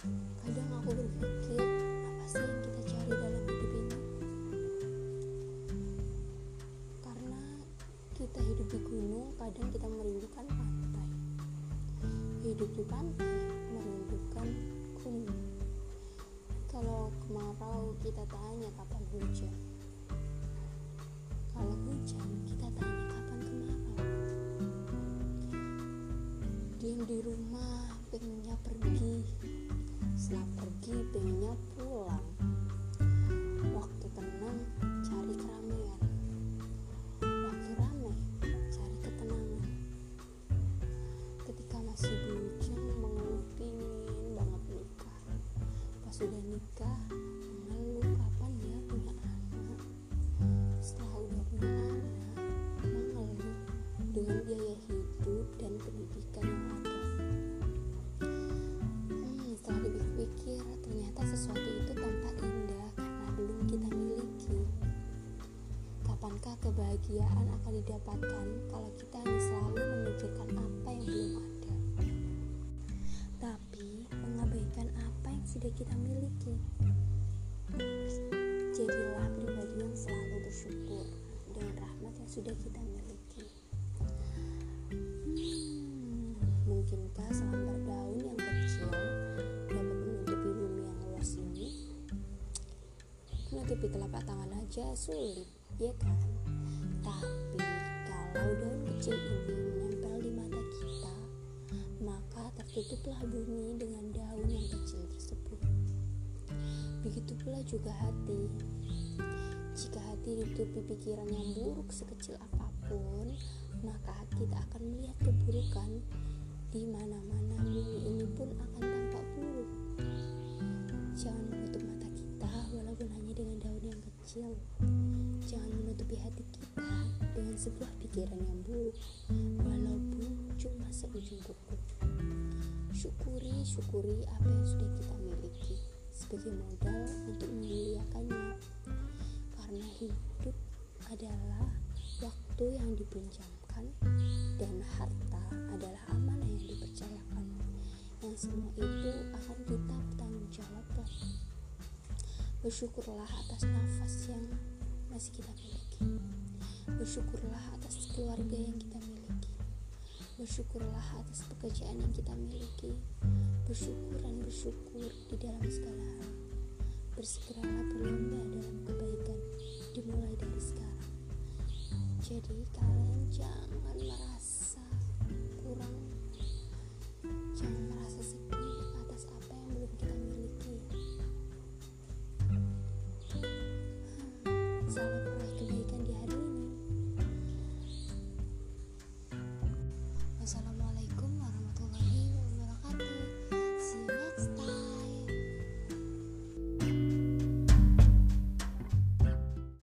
kadang aku berpikir apa sih yang kita cari dalam hidup ini? Karena kita hidup di gunung kadang kita merindukan pantai. Hidup di pantai merindukan gunung. Kalau kemarau kita tanya kapan hujan. Setelah pergi pengennya pulang kebahagiaan akan didapatkan kalau kita hanya selalu memikirkan apa yang belum ada. Tapi mengabaikan apa yang sudah kita miliki. Jadilah pribadi yang selalu bersyukur dengan rahmat yang sudah kita miliki. Hmm, mungkinkah selembar daun yang kecil dapat menutupi bumi yang luas ini? Menutupi telapak tangan aja sulit ya kan tapi kalau daun kecil ini menempel di mata kita maka tertutuplah bumi dengan daun yang kecil tersebut. Begitu pula juga hati. Jika hati ditutupi pikiran yang buruk sekecil apa pun maka tak akan melihat keburukan di mana-mana. Bumi ini pun akan tampak buruk. Jangan menutup mata kita walaupun hanya dengan daun yang kecil jangan menutupi hati kita dengan sebuah pikiran yang buruk walaupun cuma seujung kuku. Syukuri syukuri apa yang sudah kita miliki sebagai modal untuk memuliakannya. Karena hidup adalah waktu yang dipinjamkan dan harta adalah amanah yang dipercayakan. Yang semua itu akan kita bertanggung jawabkan bersyukurlah atas nafas yang masih kita miliki. Bersyukurlah atas keluarga yang kita miliki. Bersyukurlah atas pekerjaan yang kita miliki. Bersyukur dan bersyukur di dalam segala hal. Bersegeralah berlomba dalam kebaikan, dimulai dari sekarang. Jadi kalian jangan merasa kurang, jangan